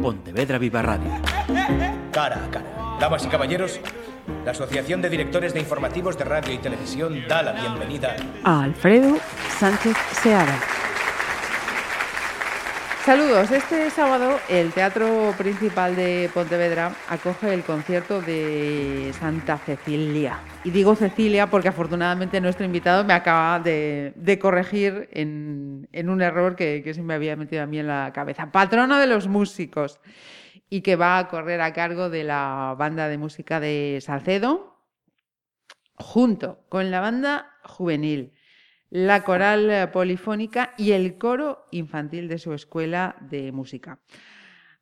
Pontevedra Viva Radio. Cara a cara. Damas y caballeros, la Asociación de Directores de Informativos de Radio y Televisión da la bienvenida a Alfredo Sánchez Seara. Saludos. Este sábado el Teatro Principal de Pontevedra acoge el concierto de Santa Cecilia. Y digo Cecilia porque afortunadamente nuestro invitado me acaba de, corregir en, un error que, que se me había metido a mí en la cabeza. Patrona de los músicos y que va a correr a cargo de la banda de música de Salcedo junto con la banda juvenil la coral eh, polifónica y el coro infantil de su escuela de música.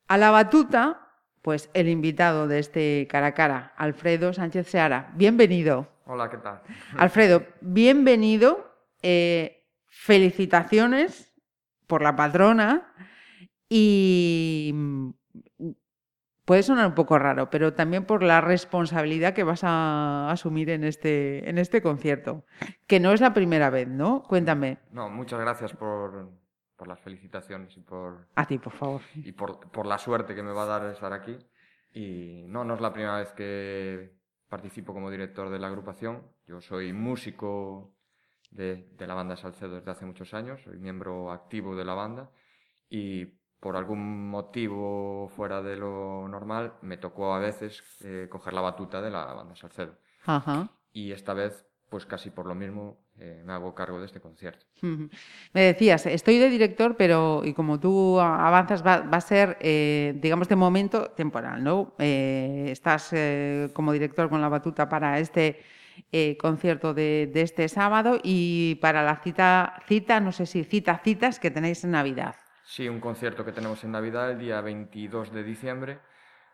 A la batuta, pues el invitado de este cara a cara, Alfredo Sánchez Seara. Bienvenido. Hola, ¿qué tal? Alfredo, bienvenido. Eh, felicitaciones por la patrona y puede sonar un poco raro, pero también por la responsabilidad que vas a asumir en este, en este concierto, que no es la primera vez, ¿no? Cuéntame. No, muchas gracias por, las felicitaciones y por... A ti, por favor. Y por, la suerte que me va a dar estar aquí. Y no, no es la primera vez que participo como director de la agrupación. Yo soy músico de, de la banda Salcedo desde hace muchos años, soy miembro activo de la banda y por algún motivo fuera de lo normal, me tocó a veces eh, coger la batuta de la banda Salcedo. Y esta vez, pues casi por lo mismo, eh, me hago cargo de este concierto. Me decías, estoy de director, pero y como tú avanzas, va, a ser, eh, digamos, de momento temporal, ¿no? estás como director con la batuta para este concierto de, de, este sábado y para la cita, cita, no sé si cita, citas que tenéis en Navidad. Sí, un concierto que tenemos en Navidad el día 22 de diciembre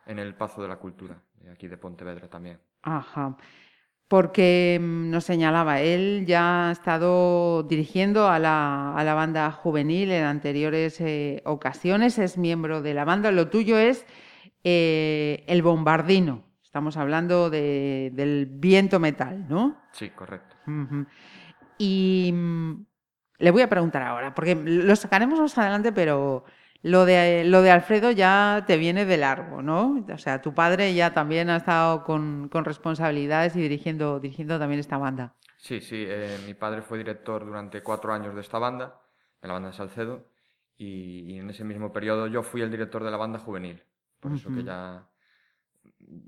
en el Pazo de la Cultura, aquí de Pontevedra también. Ajá. Porque mm, nos señalaba, él ya ha estado dirigiendo a la, a la banda juvenil en anteriores eh, ocasiones, es miembro de la banda. Lo tuyo es eh, el bombardino. Estamos hablando de, del viento metal, ¿no? Sí, correcto. Y mm, le voy a preguntar ahora, porque lo sacaremos más adelante, pero lo de, lo de Alfredo ya te viene de largo, ¿no? O sea, tu padre ya también ha estado con, responsabilidades y dirigiendo, dirigiendo también esta banda. Sí, sí, eh, mi padre fue director durante cuatro años de esta banda, de la banda de Salcedo, y, en ese mismo periodo yo fui el director de la banda juvenil, por eso que ya,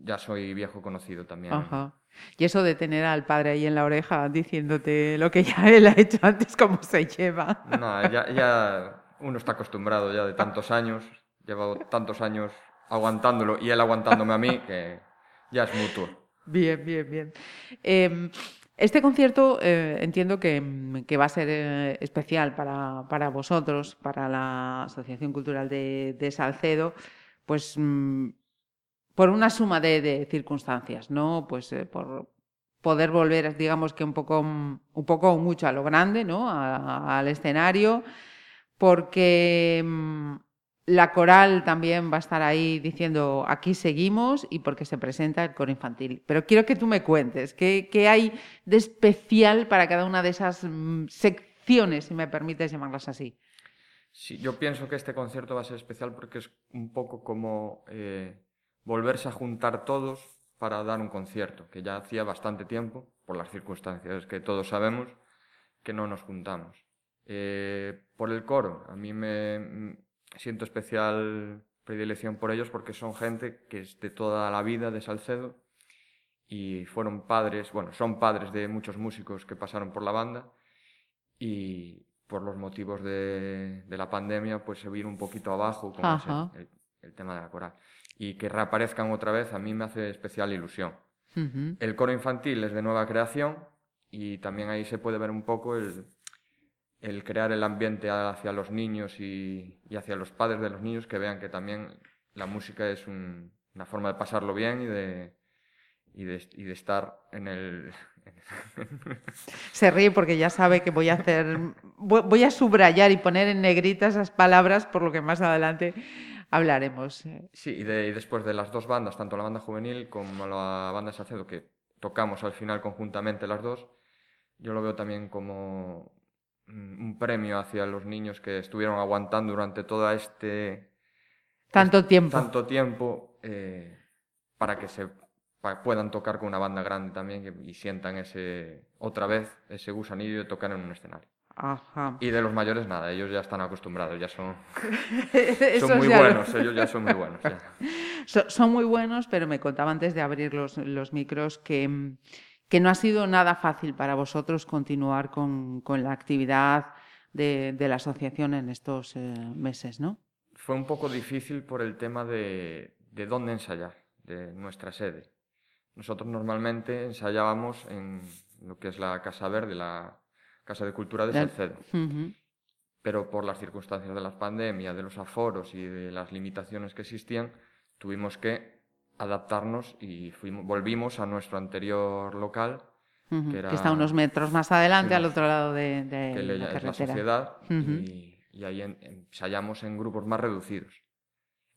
ya soy viejo conocido también. Ajá. Y eso de tener al padre ahí en la oreja diciéndote lo que ya él ha hecho antes, cómo se lleva. No, ya, uno está acostumbrado ya de tantos años, llevado tantos años aguantándolo y él aguantándome a mí, que ya es mutuo. Bien, bien, bien. Em, este concierto eh, entiendo que, va a ser eh, especial para, vosotros, para la Asociación Cultural de, Salcedo, pues mm, por una suma de, circunstancias, ¿no? Pues eh, por poder volver, digamos que un poco, un poco mucho a lo grande, ¿no? al escenario, porque mm, la coral también va a estar ahí diciendo aquí seguimos y porque se presenta el coro infantil. Pero quiero que tú me cuentes, ¿qué, qué hay de especial para cada una de esas mm, secciones, si me permites llamarlas así? Sí, yo pienso que este concierto va a ser especial porque es un poco como... Eh, volverse a juntar todos para dar un concierto, que ya hacía bastante tiempo, por las circunstancias que todos sabemos, que no nos juntamos. Eh, por el coro, a mí me mm, siento especial predilección por ellos porque son gente que es de toda la vida de Salcedo y fueron padres, bueno, son padres de muchos músicos que pasaron por la banda y por los motivos de, la pandemia pues se vino un poquito abajo con el tema de la coral y que reaparezcan otra vez a mí me hace especial ilusión. El coro infantil es de nueva creación y también ahí se puede ver un poco el, el crear el ambiente hacia los niños y, y, hacia los padres de los niños que vean que también la música es una forma de pasarlo bien y de, y de, y de estar en el... Se ríe porque ya sabe que voy a hacer, voy a subrayar y poner en negrita esas palabras por lo que más adelante hablaremos. Sí, y, después de las dos bandas, tanto la banda juvenil como la banda Salcedo, que tocamos al final conjuntamente las dos, yo lo veo también como un premio hacia los niños que estuvieron aguantando durante toda este, Tanto tiempo. tanto tiempo eh, para que se puedan tocar con una banda grande también que- y sientan ese otra vez ese gusanillo de tocar en un escenario. Ajá. Y de los mayores nada, ellos ya están acostumbrados, ya son, son muy ya lo- buenos, ellos ya son muy buenos. ya. So- son muy buenos, pero me contaba antes de abrir los, los micros que, que no ha sido nada fácil para vosotros continuar con, con la actividad de, de la asociación en estos eh, meses, ¿no? Fue un poco difícil por el tema de, de dónde ensayar, de nuestra sede. Nosotros normalmente ensayábamos en lo que es la Casa Verde, la Casa de Cultura de Salcedo. Ujú. pero por las circunstancias de la pandemia, de los aforos y de las limitaciones que existían, tuvimos que adaptarnos y fuimos, volvimos a nuestro anterior local, que era- Que está unos metros más adelante, al otro lado de, de que la es la carretera. sociedad, y, y ahí en- ensayamos en grupos más reducidos.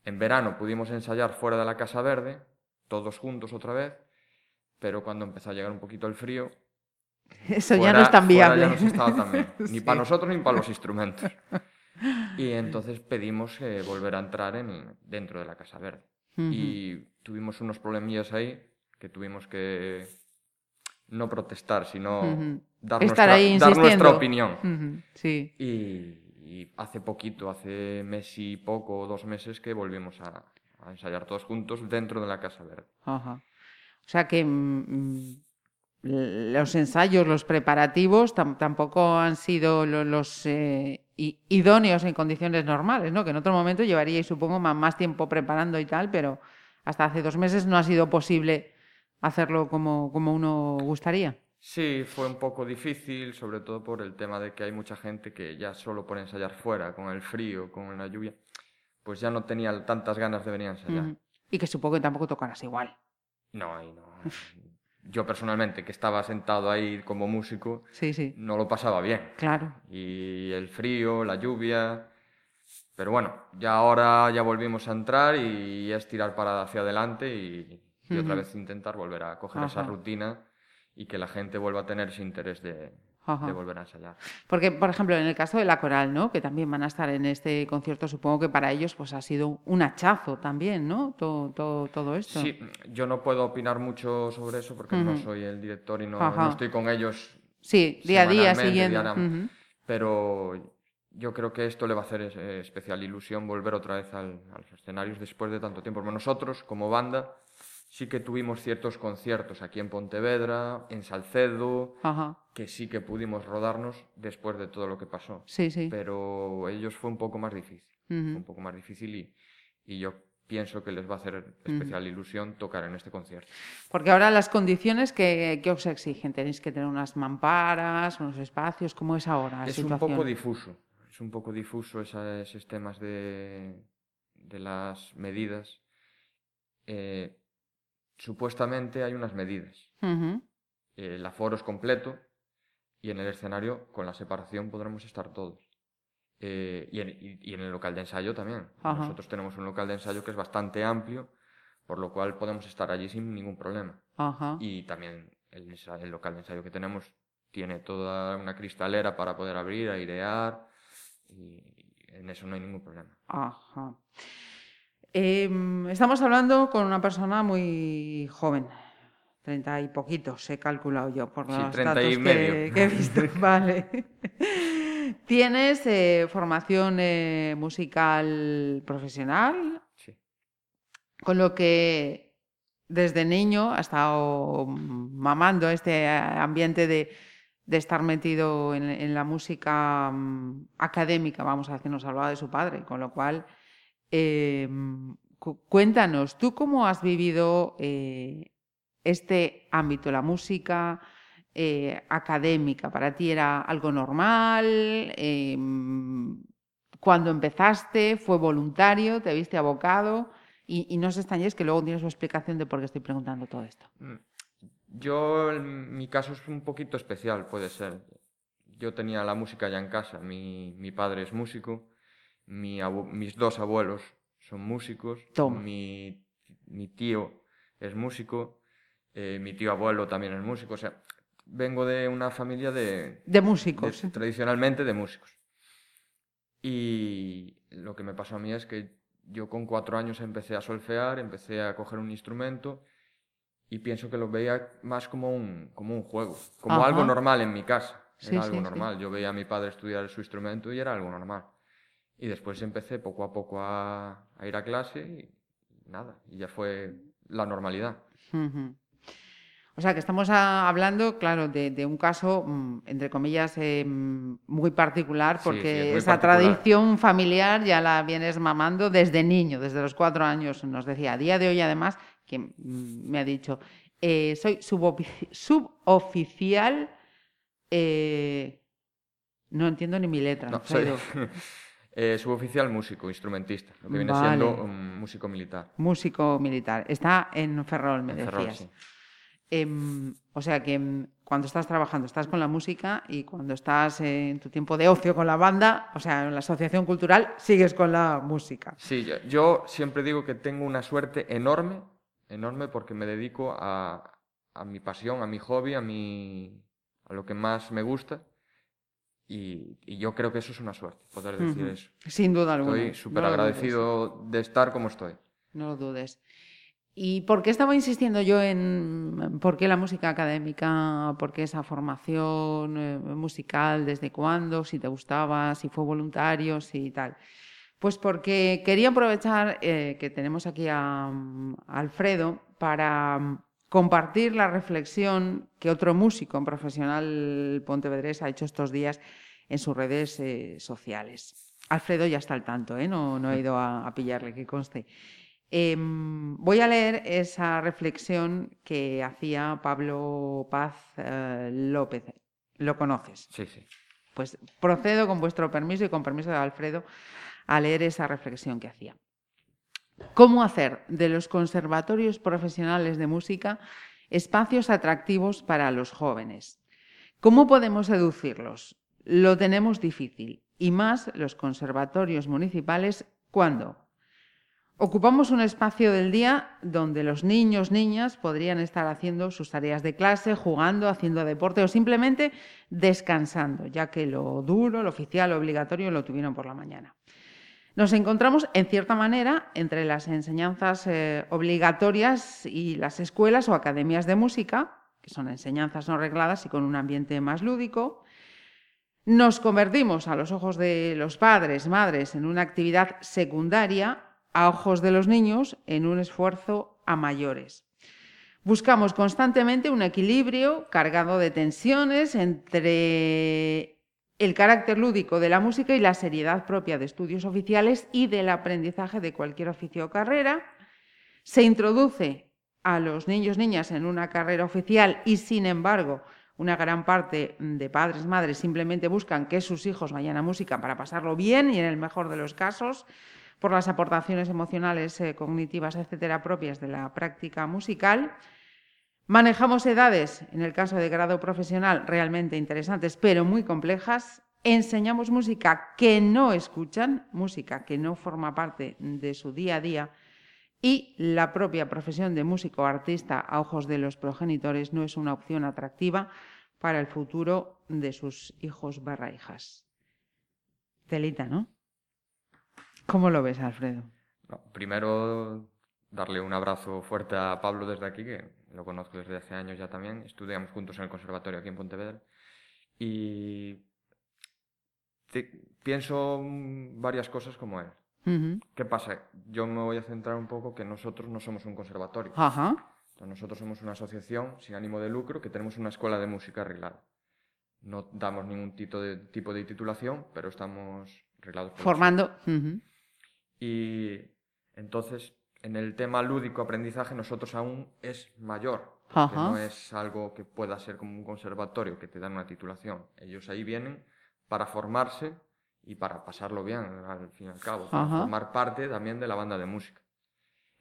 En verano pudimos ensayar fuera de la Casa Verde, todos juntos otra vez, pero cuando empezó a llegar un poquito el frío, Eso ya no es tan viable. ya no se estaba tan bien, ni para nosotros ni para los instrumentos. Y entonces pedimos eh, volver a entrar en, dentro de la Casa Verde. Ujú. Y tuvimos unos problemillas ahí que tuvimos que no protestar, sino dar, Estar nuestra, ahí dar nuestra opinión. Sí. Y, y hace poquito, hace mes y poco dos meses que volvimos a, a ensayar todos juntos dentro de la Casa Verde. Ajá. O sea que mm, mm, los ensayos, los preparativos tam- tampoco han sido lo- los eh, idóneos en condiciones normales, ¿no? Que en otro momento llevaríais, supongo, más tiempo preparando y tal, pero hasta hace dos meses no ha sido posible hacerlo como, como uno gustaría. Sí, fue un poco difícil, sobre todo por el tema de que hay mucha gente que ya solo por ensayar fuera, con el frío, con la lluvia, pues ya no tenía tantas ganas de venir a ensayar. Ujú. Y que supongo que tampoco tocarás igual. No, ahí no. Yo personalmente, que estaba sentado ahí como músico, Sí, sí, no lo pasaba bien. claro. Y el frío, la lluvia. Pero bueno, ya ahora ya volvimos a entrar y es tirar para hacia adelante y, y otra vez intentar volver a coger esa rutina y que la gente vuelva a tener ese interés de, Ajá. de volver a ensayar. Porque, por ejemplo, en el caso de la coral, ¿no? Que también van a estar en este concierto, supongo que para ellos pues ha sido un hachazo también, ¿no? Todo, todo, todo esto. Sí, yo no puedo opinar mucho sobre eso porque no Ujú. soy el director y no, no estoy con ellos Sí, día a día siguiendo. diariamente. Ujú. pero yo creo que esto le va a hacer eh, especial ilusión volver otra vez al- a los escenarios después de tanto tiempo. Nosotros, como banda, sí que tuvimos ciertos conciertos aquí en Pontevedra, en Salcedo, Ajá. que sí que pudimos rodarnos después de todo lo que pasó. Sí, sí. Pero ellos fue un poco más difícil, fue un poco más difícil y, y yo pienso que les va a hacer especial ilusión tocar en este concierto. Porque ahora las condiciones que, que os exigen, tenéis que tener unas mamparas, unos espacios, ¿cómo es ahora la Es un poco difuso, es un poco difuso esos temas de, de las medidas. Eh, supuestamente hay unas medidas. El aforo es completo y en el escenario con la separación podremos estar todos. Eh, y, en, y- y en el local de ensayo también. Nosotros tenemos un local de ensayo que es bastante amplio, por lo cual podemos estar allí sin ningún problema. Y también el, el local de ensayo que tenemos tiene toda una cristalera para poder abrir, airear, y en eso no hay ningún problema. Ajá. Em, estamos hablando con una persona muy joven, treinta y poquitos, he calculado yo por Sí, los 30 datos y que, medio. que he visto. Vale. ¿Tienes eh, formación eh, musical profesional? Sí. Con lo que desde niño ha estado mamando este ambiente de, de estar metido en, en la música mm, académica, vamos a decir, nos hablaba de su padre, con lo cual, cu- cuéntanos, ¿tú cómo has vivido eh, este ámbito, la música eh, académica? ¿Para ti era algo normal? Eh, cuando empezaste, ¿fue voluntario? ¿Te viste abocado? Y, no os extrañéis que luego tienes su explicación de por qué estoy preguntando todo esto. Mm. Yo, mi caso es un poquito especial, puede ser. Yo tenía la música ya en casa. Mi, mi padre es músico, mi mis dos abuelos son músicos, mi, mi tío es músico, eh, mi tío abuelo también es músico. O sea, vengo de una familia de, De músicos. de- tradicionalmente de músicos. Y lo que me pasó a mí es que yo con cuatro años empecé a solfear, empecé a coger un instrumento y pienso que lo veía más como un, como un juego, como algo normal en mi casa. Era algo normal. Yo veía a mi padre estudiar su instrumento y era algo normal. Y después empecé poco a poco a, ir a clase y nada, y ya fue la normalidad. O sea, que estamos hablando, claro, de, un caso, mm, entre comillas, eh, muy particular, porque esa tradición familiar ya la vienes mamando desde niño, desde los cuatro años, nos decía. A día de hoy, además, que mm, me ha dicho, eh, soy suboficial, eh, no entiendo ni mi letra. No, soy suboficial músico, instrumentista, lo que viene siendo un músico militar. Músico militar. Está en Ferrol, me decías. Em, o sea que em, cuando estás trabajando, estás con la música y cuando estás en tu tiempo de ocio con la banda, o sea, en la asociación cultural, sigues con la música. Sí, yo, siempre digo que tengo una suerte enorme, enorme porque me dedico a, mi pasión, a mi hobby, a, mi, a lo que más me gusta. Y, yo creo que eso es una suerte, poder decir eso. Sin duda alguna. Estoy súper agradecido de estar como estoy. No lo dudes. ¿Y por qué estaba insistiendo yo en por qué la música académica, por qué esa formación eh, musical, desde cuándo, si te gustaba, si fue voluntario, si tal? Pues porque quería aprovechar eh, que tenemos aquí a, Alfredo para compartir la reflexión que otro músico profesional pontevedrés ha hecho estos días en sus redes eh, sociales. Alfredo ya está al tanto, no, no he ido a, a pillarle, que conste. Em, voy a leer esa reflexión que hacía Pablo Paz eh, López. ¿Lo conoces? Sí, sí. Pues procedo con vuestro permiso y con permiso de Alfredo a leer esa reflexión que hacía. ¿Cómo hacer de los conservatorios profesionales de música espacios atractivos para los jóvenes? ¿Cómo podemos seducirlos? Lo tenemos difícil, y más los conservatorios municipales cuando Ocupamos un espacio del día donde los niños, niñas podrían estar haciendo sus tareas de clase, jugando, haciendo deporte o simplemente descansando, ya que lo duro, lo oficial, lo obligatorio lo tuvieron por la mañana. Nos encontramos, en cierta manera, entre las enseñanzas eh, obligatorias y las escuelas o academias de música, que son enseñanzas no regladas y con un ambiente más lúdico. Nos convertimos, a los ojos de los padres, madres, en una actividad secundaria a ojos de los niños en un esfuerzo a mayores. Buscamos constantemente un equilibrio cargado de tensiones entre el carácter lúdico de la música y la seriedad propia de estudios oficiales y del aprendizaje de cualquier oficio o carrera. Se introduce a los niños niñas en una carrera oficial y, sin embargo, una gran parte de padres, madres simplemente buscan que sus hijos vayan a música para pasarlo bien y, en el mejor de los casos, por las aportaciones emocionales, eh, cognitivas, etcétera, propias de la práctica musical. Manejamos edades, en el caso de grado profesional, realmente interesantes, pero muy complejas. Enseñamos música que no escuchan, música que no forma parte de su día a día. Y la propia profesión de músico artista a ojos de los progenitores no es una opción atractiva para el futuro de sus hijos barra hijas. Celita, ¿no? ¿Cómo lo ves, Alfredo? primero, darle un abrazo fuerte a Pablo desde aquí, que lo conozco desde hace años ya también. Estudiamos juntos en el conservatorio aquí en Pontevedra. Y pienso varias cosas como él. ¿Qué pasa? Yo me voy a centrar un poco que nosotros no somos un conservatorio. nosotros somos una asociación sin ánimo de lucro que tenemos una escuela de música arreglada. No damos ningún tipo de, tipo de titulación, pero estamos arreglados. Formando. Y entonces, en el tema lúdico aprendizaje, nosotros aún es mayor. no es algo que pueda ser como un conservatorio que te dan una titulación. Ellos ahí vienen para formarse y para pasarlo bien, al fin y al cabo, para formar parte también de la banda de música.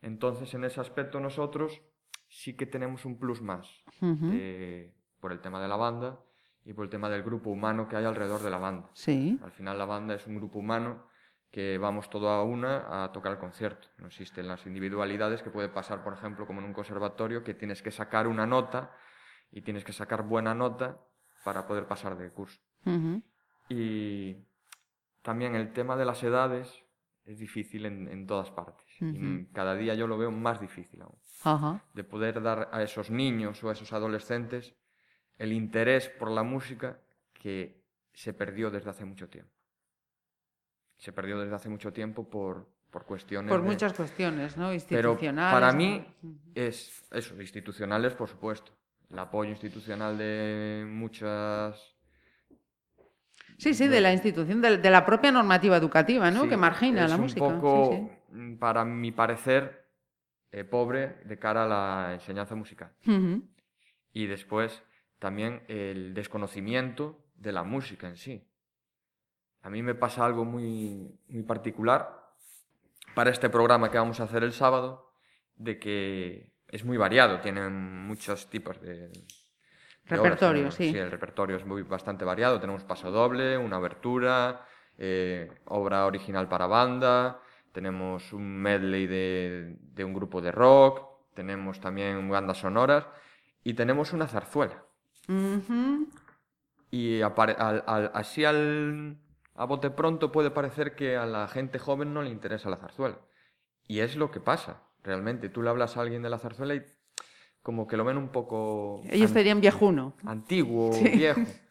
Entonces, en ese aspecto nosotros sí que tenemos un plus más eh, por el tema de la banda y por el tema del grupo humano que hay alrededor de la banda. Sí. Al final la banda es un grupo humano que vamos todo a una a tocar el concierto. No existen las individualidades que puede pasar, por ejemplo, como en un conservatorio, que tienes que sacar una nota y tienes que sacar buena nota para poder pasar de curso. Y también el tema de las edades, es difícil en, en todas partes. Y cada día yo lo veo más difícil aún. De poder dar a esos niños o a esos adolescentes el interés por la música que se perdió desde hace mucho tiempo. Se perdió desde hace mucho tiempo por, por cuestiones. Por de- muchas cuestiones, ¿no? Pero Institucionales. para ¿no? mí es eso, institucionales, por supuesto. El apoyo institucional de muchas. Sí, sí, de la institución, de, de la propia normativa educativa, ¿no? Sí, que margina es la un música. poco, Sí, mm, para mi parecer, eh, pobre de cara a la enseñanza musical. Y después también el desconocimiento de la música en sí. A mí me pasa algo muy, muy particular para este programa que vamos a hacer el sábado, de que es muy variado, tienen muchos tipos de... de obras. Repertorio, Tenemos- sí. el repertorio es muy, bastante variado. Tenemos paso doble, una abertura, eh, obra original para banda, tenemos un medley de, de un grupo de rock, tenemos también bandas sonoras y tenemos una zarzuela. Y al- así al, a bote pronto puede parecer que a la gente joven no le interesa la zarzuela. Y es lo que pasa, realmente. Tú le hablas a alguien de la zarzuela y como que lo ven un poco Ellos an- serían viejuno. antiguo, Sí. viejo.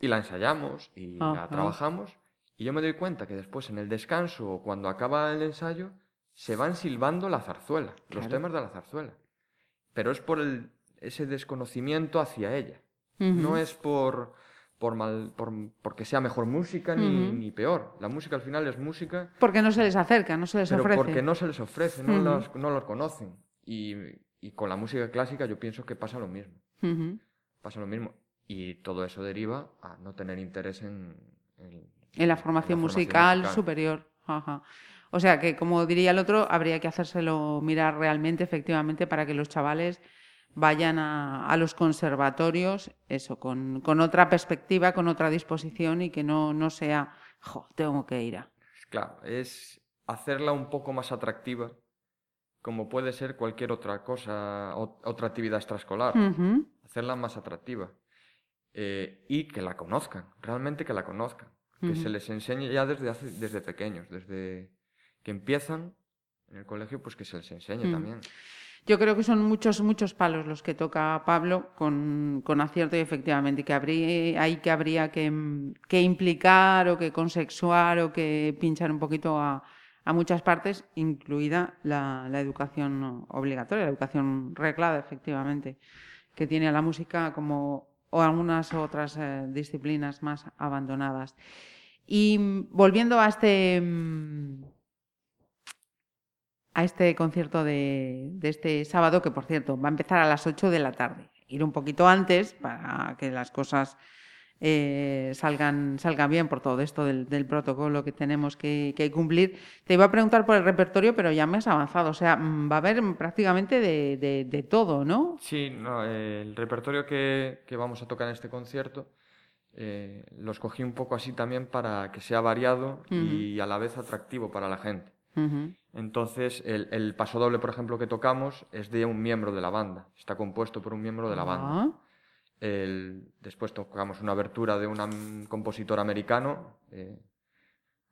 Y la ensayamos y la trabajamos. Y yo me doy cuenta que después en el descanso o cuando acaba el ensayo se van silbando la zarzuela, los temas de la zarzuela. Pero es por el- ese desconocimiento hacia ella. No es por, por mal, por, porque sea mejor música ni, ni peor. La música al final es música, Porque no se les acerca, no se les pero ofrece. porque no se les ofrece, no, los, no los conocen. Y, y con la música clásica yo pienso que pasa lo mismo. Pasa lo mismo. Y todo eso deriva a no tener interés en, en- En la formación, formación musical, musical. superior. Ajá. O sea que, como diría el otro, habría que hacérselo mirar realmente, efectivamente, para que los chavales vayan a, a los conservatorios, eso, con, con otra perspectiva, con otra disposición y que no, no sea, jo, tengo que ir a. Claro, es hacerla un poco más atractiva, como puede ser cualquier otra cosa, otra actividad extraescolar. Hacerla más atractiva eh, y que la conozcan, realmente que la conozcan, que se les enseñe ya desde, hace- desde pequeños, desde que empiezan en el colegio, pues que se les enseñe Mm. también. Yo creo que son muchos, muchos palos los que toca Pablo con, con acierto y efectivamente que habría, hay que habría que, mm, que implicar o que consexuar o que pinchar un poquito a, a muchas partes, incluida la, la educación obligatoria, la educación reglada, efectivamente, que tiene a la música como o algunas otras eh, disciplinas más abandonadas. Y mm, volviendo a este... a este concierto de, de este sábado, que por cierto va a empezar a las 8 de la tarde. Ir un poquito antes para que las cosas eh, salgan, salgan bien por todo esto del, del protocolo que tenemos que, que cumplir. Te iba a preguntar por el repertorio, pero ya me has avanzado. O sea, mm, va a haber prácticamente de, de- de todo, ¿no? Sí, no, eh, el repertorio que, que vamos a tocar en este concierto eh, lo escogí un poco así también para que sea variado y a la vez atractivo para la gente. Entonces, el, el pasodoble, por ejemplo, que tocamos es de un miembro de la banda. Está compuesto por un miembro de la banda. Ah, El- después tocamos una abertura de un compositor americano, eh,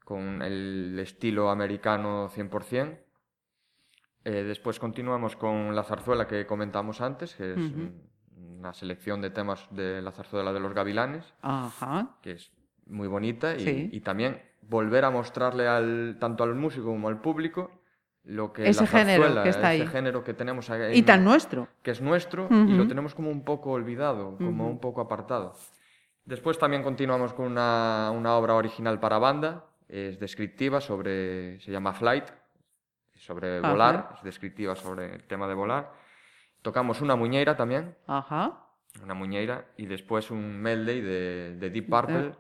con el estilo americano 100%. Eh, después continuamos con la zarzuela que comentamos antes, que es un- una selección de temas de la zarzuela de los gavilanes, que es muy bonita, y, Sí. y también volver a mostrarle al, tanto al músico como al público lo que Ese la género que está ese ahí. género que tenemos ahí Y tan nuestro. que es nuestro y lo tenemos como un poco olvidado, como Ujú. un poco apartado. Después también continuamos con una, una obra original para banda, es descriptiva sobre, se llama Flight, sobre Ajá. volar, es descriptiva sobre el tema de volar. Tocamos una muñeira también, Ajá. una muñeira, y después un medley de, de Deep Purple,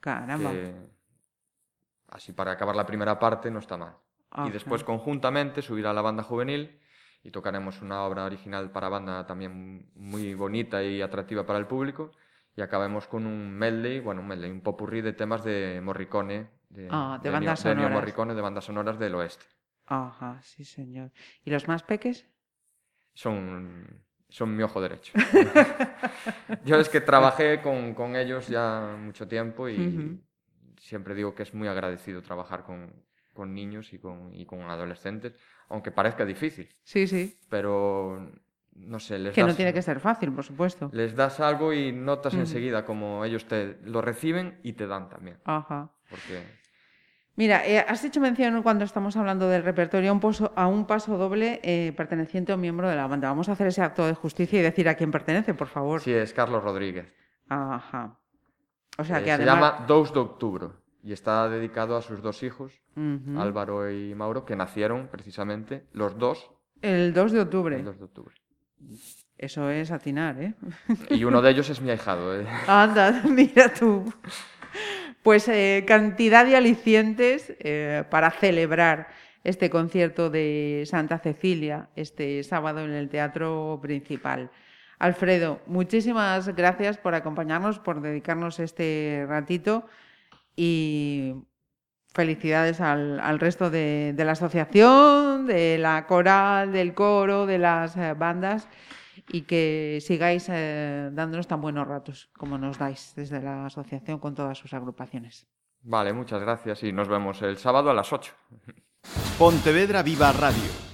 Caramba. que así para acabar la primera parte no está mal. Ajá. Y después conjuntamente subirá la banda juvenil y tocaremos una obra original para banda también muy bonita y atractiva para el público. Y acabemos con un medley, bueno, un medley, un popurrí de temas de Morricone, de, Ah, de bandas sonoras. Morricone, de bandas sonoras del oeste. Ajá, sí, señor. ¿Y los más peques? Son, son mi ojo derecho. Yo es que trabajé con, con ellos ya mucho tiempo y. siempre digo que es muy agradecido trabajar con, con niños y con, y con adolescentes, aunque parezca difícil. Sí, sí. Pero no sé, les Que das, no tiene que ser fácil, por supuesto. les das algo y notas enseguida como ellos te lo reciben y te dan también. Ajá. Porque Mira, eh, has hecho mención cuando estamos hablando del repertorio a un, poso- a un paso doble eh, perteneciente a un miembro de la banda. Vamos a hacer ese acto de justicia y decir a quién pertenece, por favor. sí es Carlos Rodríguez. Ajá. O sea Eh, que se llama 2 de octubre y está dedicado a sus dos hijos. Álvaro y Mauro, que nacieron precisamente los dos El 2 de octubre. el 2 de octubre. Eso es atinar, ¿eh? Y uno de ellos es mi ahijado. eh. Anda, mira tú. Pues eh, cantidad de alicientes eh, para celebrar este concierto de Santa Cecilia este sábado en el Teatro Principal. Alfredo, muchísimas gracias por acompañarnos, por dedicarnos este ratito y felicidades al, al resto de, de la asociación, de la coral, del coro, de las eh, bandas y que sigáis eh, dándonos tan buenos ratos como nos dais desde la asociación con todas sus agrupaciones. Vale, muchas gracias y nos vemos el sábado a las 8. Pontevedra Viva Radio.